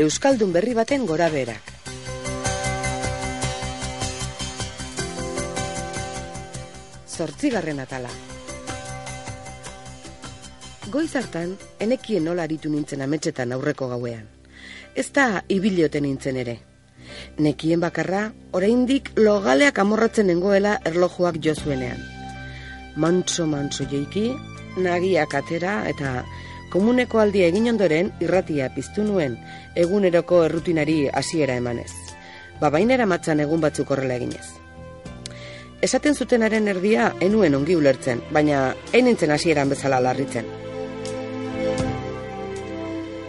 Euskaldun berri baten gora berak. Zortzigarren atala. Goiz hartan, enekien nola aritu nintzen ametsetan aurreko gauean. Ez da ibilioten nintzen ere. Nekien bakarra, oraindik logaleak amorratzen nengoela erlojuak jo zuenean. Mantso mantso jeiki, nagiak atera eta komuneko aldia egin ondoren irratia piztu nuen eguneroko errutinari hasiera emanez. Babainera matzan egun batzuk horrela eginez. Esaten zutenaren erdia enuen ongi ulertzen, baina ein nintzen hasieran bezala larritzen.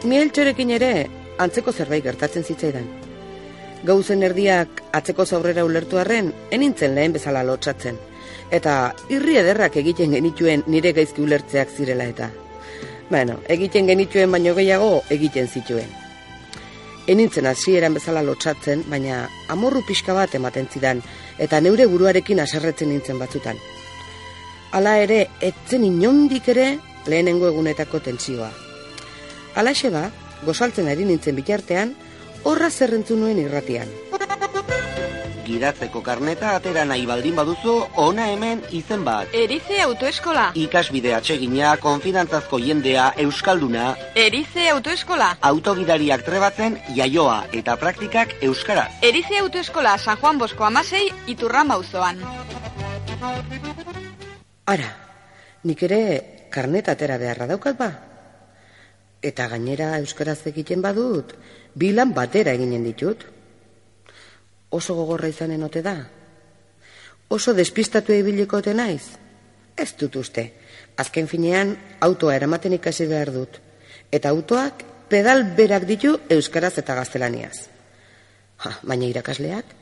Mieltxorekin ere antzeko zerbait gertatzen zitzaidan. Gauzen erdiak atzeko zaurrera ulertu arren, enintzen lehen bezala lotxatzen. Eta irri ederrak egiten genituen nire gaizki ulertzeak zirela eta. Bueno, egiten genituen baino gehiago egiten zituen. Enintzen hasieran bezala lotxatzen, baina amorru pixka bat ematen zidan, eta neure buruarekin aserretzen nintzen batzutan. Hala ere, etzen inondik ere lehenengo egunetako tentsioa. Alaxe ba, gozaltzen ari nintzen bitartean, horra zerrentzu nuen irratian. Gidatzeko karneta atera nahi baldin baduzu, ona hemen izen bat. Erize autoeskola. Ikasbide atsegina, konfidantzazko jendea, euskalduna, Erize autoeskola. autogidariak trebatzen, jaioa eta praktikak euskaraz. Erize autoeskola San Juan Bosko amasei iturrama auzoan. Ara, nik ere karneta atera beharra daukat ba. Eta gainera euskaraz egiten badut, bilan batera eginen ditut. Oso gogorra izanen ote da. Oso despistatu ibiliko ote naiz. Ez dut uste. Azken finean, autoa eramaten ikasi behar dut. Eta autoak pedal berak ditu euskaraz eta gaztelaniaz. Ha, baina irakasleak?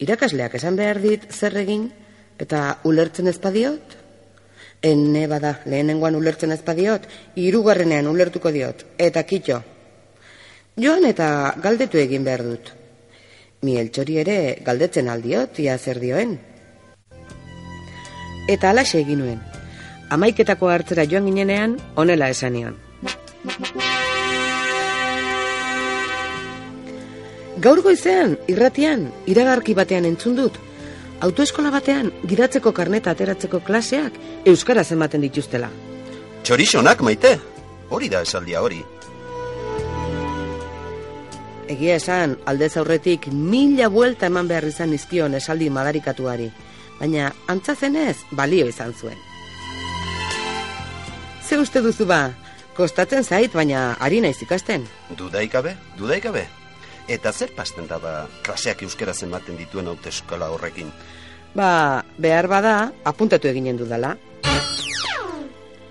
Irakasleak esan behar dit zer egin eta ulertzen ezpadiot? Ene bada, lehenengoan ulertzen ezpadiot, hirugarrenean ulertuko diot, eta kitxo. Joan eta galdetu egin behar dut. Mieltxori ere galdetzen aldiot, ia zer dioen. Eta alaxe egin nuen. Amaiketako hartzera joan ginenean, honela esan nion. Gaur goizean, irratian, iragarki batean entzun dut, autoeskola batean gidatzeko karneta ateratzeko klaseak euskaraz ematen dituztela. Txorixonak maite, hori da esaldia hori. Egia esan, aldez aurretik mila buelta eman behar izan izkion esaldi madarikatuari, baina antzazenez balio izan zuen. Ze uste duzu ba, kostatzen zait, baina ari naiz ikasten. Dudaikabe, dudaikabe. Eta zer pasten da ba, klaseak euskaraz ematen dituen autoeskola horrekin. Ba, behar bada, apuntatu eginen dudala.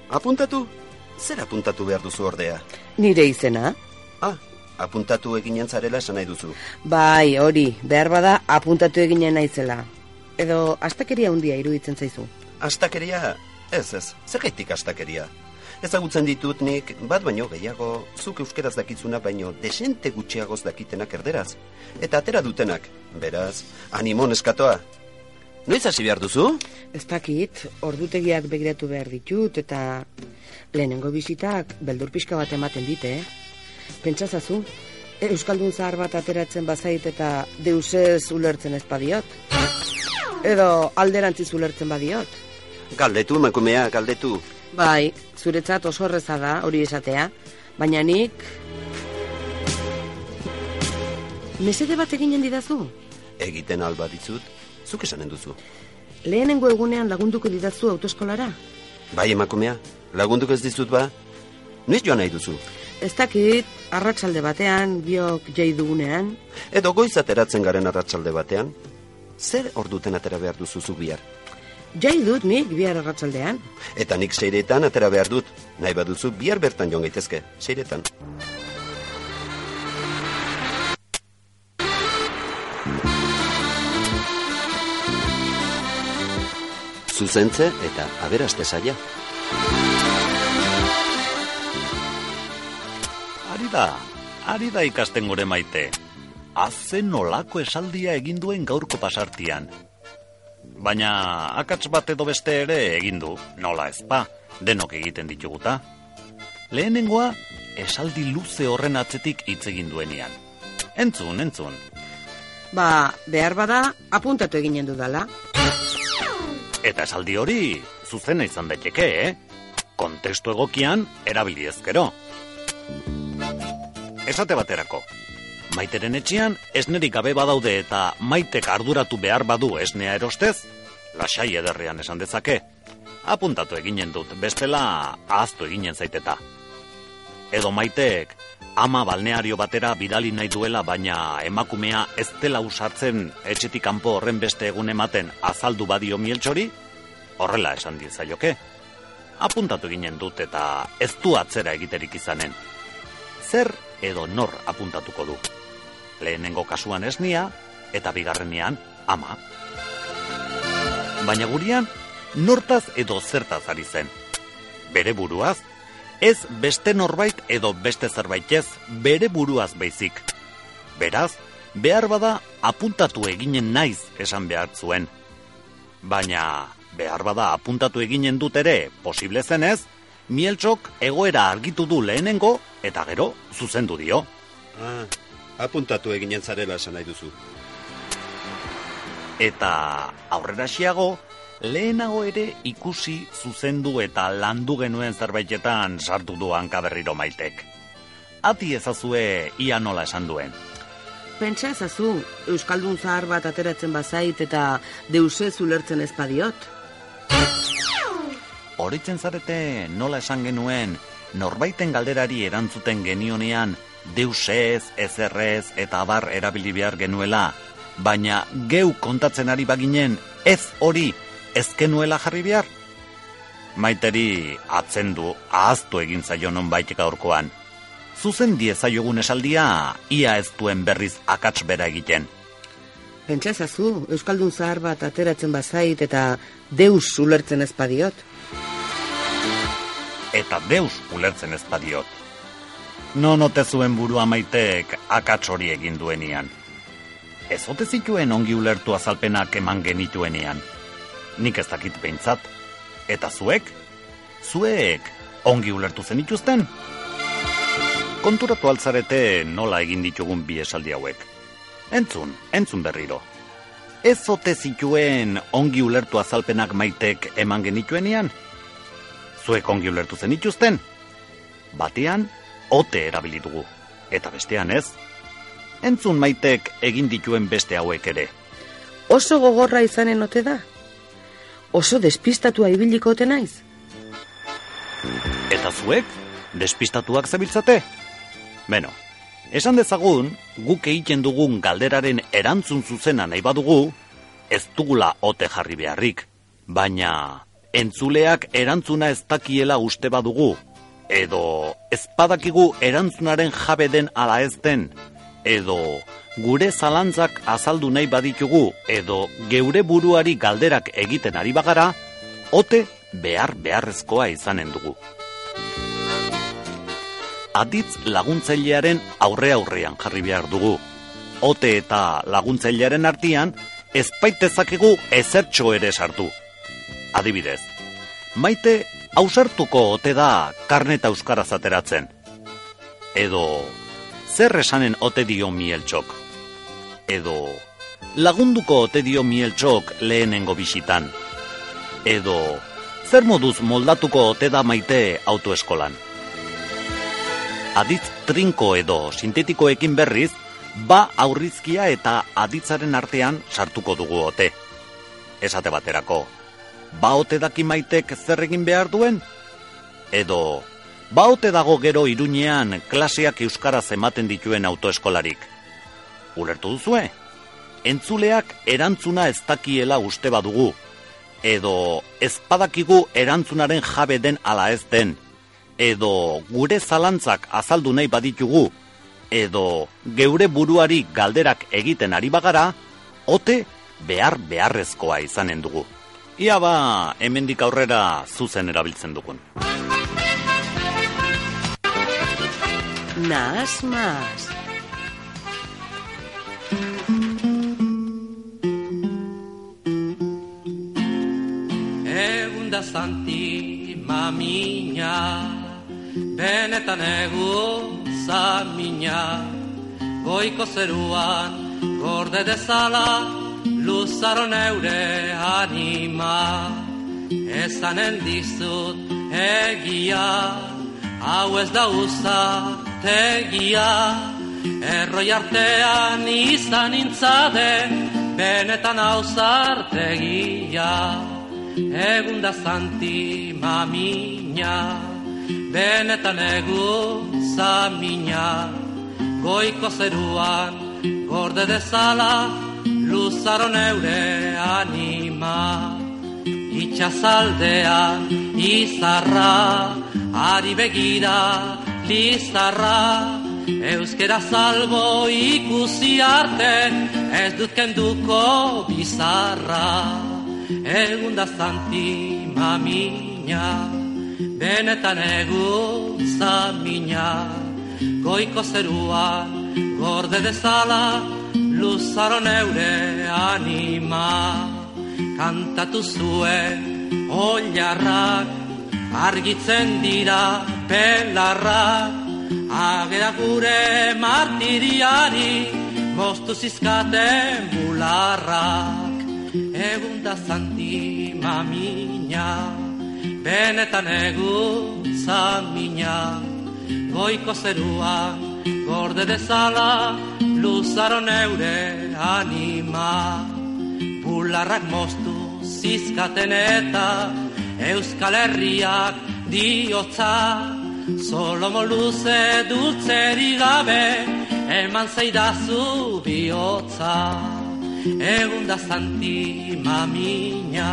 Apuntatu? Zer apuntatu behar duzu ordea? Nire izena? Ah, apuntatu eginen zarela esan nahi duzu. Bai, hori, behar bada, apuntatu eginen naizela. Edo, astakeria handia iruditzen zaizu. Astakeria? Ez, ez, zer gaitik astakeria? Ezagutzen ditut nik, bat baino gehiago, zuk euskeraz dakitzuna baino desente gutxiagoz dakitenak erderaz. Eta atera dutenak, beraz, animon eskatoa. Noiz hasi behar duzu? Ez dakit, ordutegiak begiratu behar ditut, eta lehenengo bizitak beldur pixka bat ematen dite, eh? Pentsazazu, Euskaldun zahar bat ateratzen bazait eta deusez ulertzen ez badiot? Edo alderantziz ulertzen badiot? Galdetu, emakumea, galdetu. Bai, zuretzat oso erreza da hori esatea, baina nik... Mesede bat eginen didazu? Egiten alba ditzut, zuk esanen duzu. Lehenengo egunean lagunduko didazu autoeskolara? Bai, emakumea, lagunduko ez dizut ba? Noiz joan nahi duzu? Ez dakit, arratsalde batean, biok jai dugunean, Edo goiz ateratzen garen arratsalde batean? zer orduten atera behar duzuzu bihar? Jai dut nik bihar arratsaldean. Eta nik seiretan atera behar dut. Nahi baduzu bihar bertan joan gaitezke, seiretan. Zuzentze eta aberaste saia. Da, ari da ikasten gure maite. Azen nolako esaldia egin duen gaurko pasartian. Baina akats bat edo beste ere egin du, nola ezpa, denok egiten dituguta. Lehenengoa, esaldi luze horren atzetik hitz egin duenian. Entzun, entzun. Ba, behar bada, apuntatu eginen dudala. Eta esaldi hori, zuzena izan daiteke, eh? Kontestu egokian, erabili ezkero. Esate baterako, maiteren etxean esnerik gabe badaude eta maitek arduratu behar badu esnea erostez, lasai ederrean esan dezake. Apuntatu eginen dut, bestela ahaztu eginen zaiteta. Edo maitek ama balneario batera bidali nahi duela baina emakumea ez dela usartzen etxetik kanpo horren beste egun ematen azaldu badio mieltxori, horrela esan diezaioke. Apuntatu ginen dut eta ez du atzera egiterik izanen. Zer edo nor apuntatuko du. Lehenengo kasuan esnia eta bigarrenean ama. Baina gurian, nortaz edo zertaz ari zen. Bere buruaz, ez beste norbait edo beste zerbaitez, bere buruaz baizik. Beraz, behar bada apuntatu eginen naiz esan behar zuen. Baina, behar bada apuntatu eginen dut ere, posible zenez, mieltxok egoera argitu du lehenengo eta gero zuzendu dio. Ah, apuntatu eginen zarela esan nahi duzu. Eta aurrera xiago, lehenago ere ikusi zuzendu eta landu genuen zerbaitetan sartu du hankaberriro maitek. Ati ezazue ia nola esan duen. Pentsa ezazu, Euskaldun zahar bat ateratzen bazait eta deusez ulertzen ezpadiot. Horitzen zarete nola esan genuen, norbaiten galderari erantzuten genionean, deusez, ezerrez eta abar erabili behar genuela, baina geu kontatzen ari baginen ez hori ez genuela jarri behar? Maiteri atzendu ahaztu egin zaio non gaurkoan. Zuzen diezaiogun esaldia, ia ez duen berriz akats bera egiten. Pentsa ezazu, Euskaldun zahar bat ateratzen bazait eta deus ulertzen ezpadiot. Eta deus ulertzen ezpadiot. Non ote zuen burua maitek akats hori egin duenian. Ez ote zituen ongi ulertu azalpenak eman genituenean. Nik ez dakit behintzat. Eta zuek? Zuek ongi ulertu zen ituzten? Konturatu altzarete nola egin ditugun bi esaldi hauek. Entzun, entzun berriro. Ez ote zituen ongi ulertu azalpenak maitek eman genituenean? Zuek ongi ulertu zen ituzten? Batean, ote erabili dugu. Eta bestean ez? Entzun maitek egin dituen beste hauek ere. Oso gogorra izanen ote da? Oso despistatua ibiliko ote naiz? Eta zuek, despistatuak zabiltzate? Beno, esan dezagun, guk egiten dugun galderaren erantzun zuzena nahi badugu, ez dugula ote jarri beharrik. Baina, entzuleak erantzuna ez dakiela uste badugu, edo ez badakigu erantzunaren jabe den ala ez den, edo gure zalantzak azaldu nahi baditugu, edo geure buruari galderak egiten ari bagara, ote behar beharrezkoa izanen dugu. Aditz laguntzailearen aurre aurrean jarri behar dugu. Ote eta laguntzailearen artean, ezpaitezakegu ezertxo ere sartu. Adibidez, maite ausartuko ote da karneta euskaraz ateratzen. Edo, zer esanen ote dio mieltxok? Edo, lagunduko ote dio mieltxok lehenengo bisitan? Edo, zer moduz moldatuko ote da maite autoeskolan? Aditz trinko edo sintetikoekin berriz, ba aurrizkia eta aditzaren artean sartuko dugu ote. Esate baterako, ba ote daki maitek zer egin behar duen? Edo, ba ote dago gero iruñean klaseak euskaraz ematen dituen autoeskolarik? Ulertu duzue? entzuleak erantzuna ez dakiela uste badugu, edo ezpadakigu erantzunaren jabe den ala ez den, edo gure zalantzak azaldu nahi baditugu, edo geure buruari galderak egiten ari bagara, ote behar beharrezkoa izanen dugu. Ia ba, hemendik aurrera zuzen erabiltzen dugun. Nas mas. Egun da zanti mamina Benetan egun zamina Goiko zeruan gorde dezala Luzaro neure anima. Ezanen dizut egia Hau ez da uza tegia Erroi artean izan intzade Benetan hau zartegia Egun da zanti mamina Benetan egun zamina. Goiko zeruan gorde dezala Luzaro neure anima Itxazaldean izarra Ari begira lizarra Euskera salbo ikusi arte Ez dut kenduko bizarra. Egun da zanti mamina Benetan egun zamina. Goiko zeruan gorde dezala Luzaro neure anima Kantatu zuen oilarrak Argitzen dira pelarrak. Agera gure martiriari Moztu zizkaten bularrak Egun da zanti mamina Benetan egun zamina. Goiko zerua Gorde dezala Luzaro neure anima. Bularrak moztu zizkaten eta Euskal Herriak diotza. Solomo luze dultzeri gabe Eman zeidazu bihotza. Egun da zanti mamina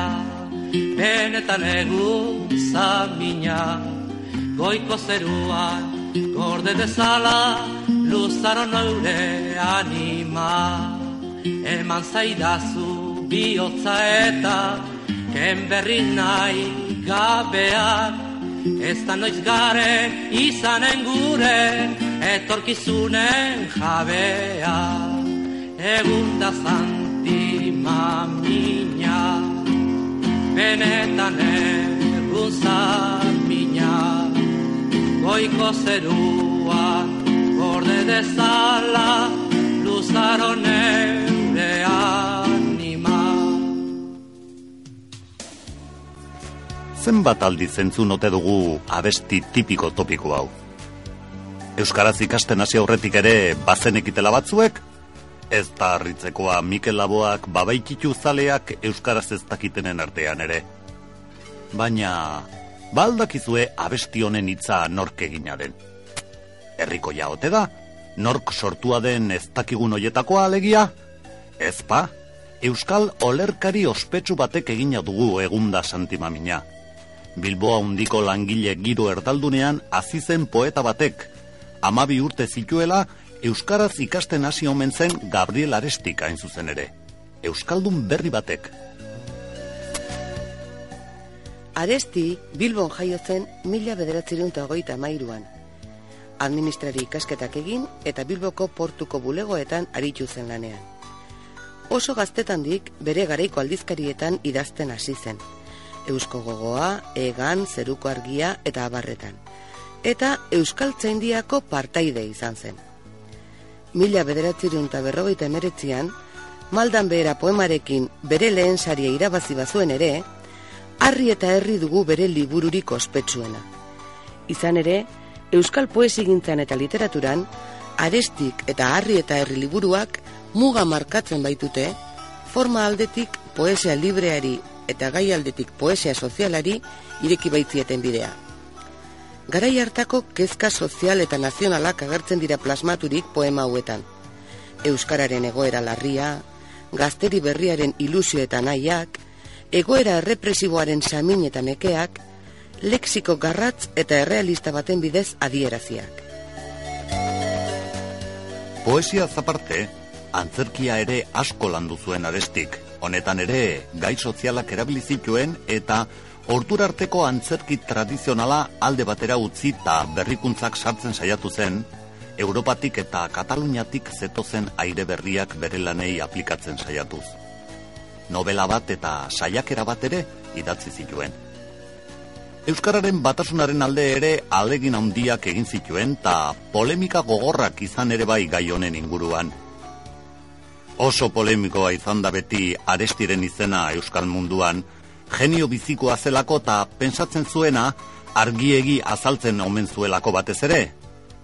Benetan egun zamina. Goiko zeruan gorde dezala Luzaro neure anima Eman zaidazu bihotza eta Ken berri nahi gabeak Ez da noiz garen izanen gure Etorkizunen jabea Egun da zanti mamina Benetan egun zamina Goiko zerua Gorde dezala Luzaro neure anima Zenbat aldi zentzun ote dugu abesti tipiko topiko hau? Euskaraz ikasten hasi aurretik ere bazenekitela batzuek? Ez da harritzekoa Mikel Laboak babaikitu zaleak Euskaraz ez dakitenen artean ere. Baina, baldakizue abesti honen hitza nork egina den. Herriko jaote da, nork sortua den ez dakigun hoietakoa alegia? Ezpa, Euskal olerkari ospetsu batek egina dugu egunda santimamina. Bilboa undiko langile giro erdaldunean azizen poeta batek, amabi urte zituela, Euskaraz ikasten hasi omen zen Gabriel Arestik hain zuzen ere. Euskaldun berri batek. Aresti Bilbon jaio zen mila bederatzerun eta hogeita mairuan. Administrari ikasketak egin eta Bilboko portuko bulegoetan aritu zen lanean. Oso gaztetandik bere garaiko aldizkarietan idazten hasi zen. Eusko gogoa, egan, zeruko argia eta abarretan. Eta Euskal Tzaindiako partaide izan zen. Mila bederatzerun eta berrogeita emeretzian, maldan behera poemarekin bere lehen saria irabazi bazuen ere, harri eta herri dugu bere libururik ospetsuena. Izan ere, Euskal poesigintzan eta literaturan, arestik eta harri eta herri liburuak muga markatzen baitute, forma aldetik poesia libreari eta gai aldetik poesia sozialari ireki baitzieten bidea. Garai hartako kezka sozial eta nazionalak agertzen dira plasmaturik poema hauetan. Euskararen egoera larria, gazteri berriaren ilusio eta nahiak, egoera errepresiboaren samin eta nekeak, lexiko garratz eta errealista baten bidez adieraziak. Poesia zaparte, antzerkia ere asko landu zuen arestik. Honetan ere, gai sozialak erabilizituen eta arteko antzerki tradizionala alde batera utzi eta berrikuntzak sartzen saiatu zen, Europatik eta Kataluniatik zetozen aire berriak bere lanei aplikatzen saiatuz. Novela bat eta saiakera bat ere idatzi zituen. Euskararen batasunaren alde ere alegin handiak egin zituen eta polemika gogorrak izan ere bai gai honen inguruan. Oso polemikoa izan da beti arestiren izena Euskal munduan, genio bizikoa zelako eta pensatzen zuena argiegi azaltzen omen zuelako batez ere,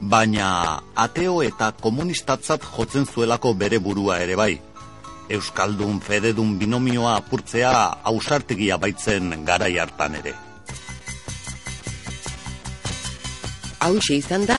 baina ateo eta komunistatzat jotzen zuelako bere burua ere bai. Euskaldun fededun binomioa apurtzea ausartegia baitzen garai hartan ere. Hau izan da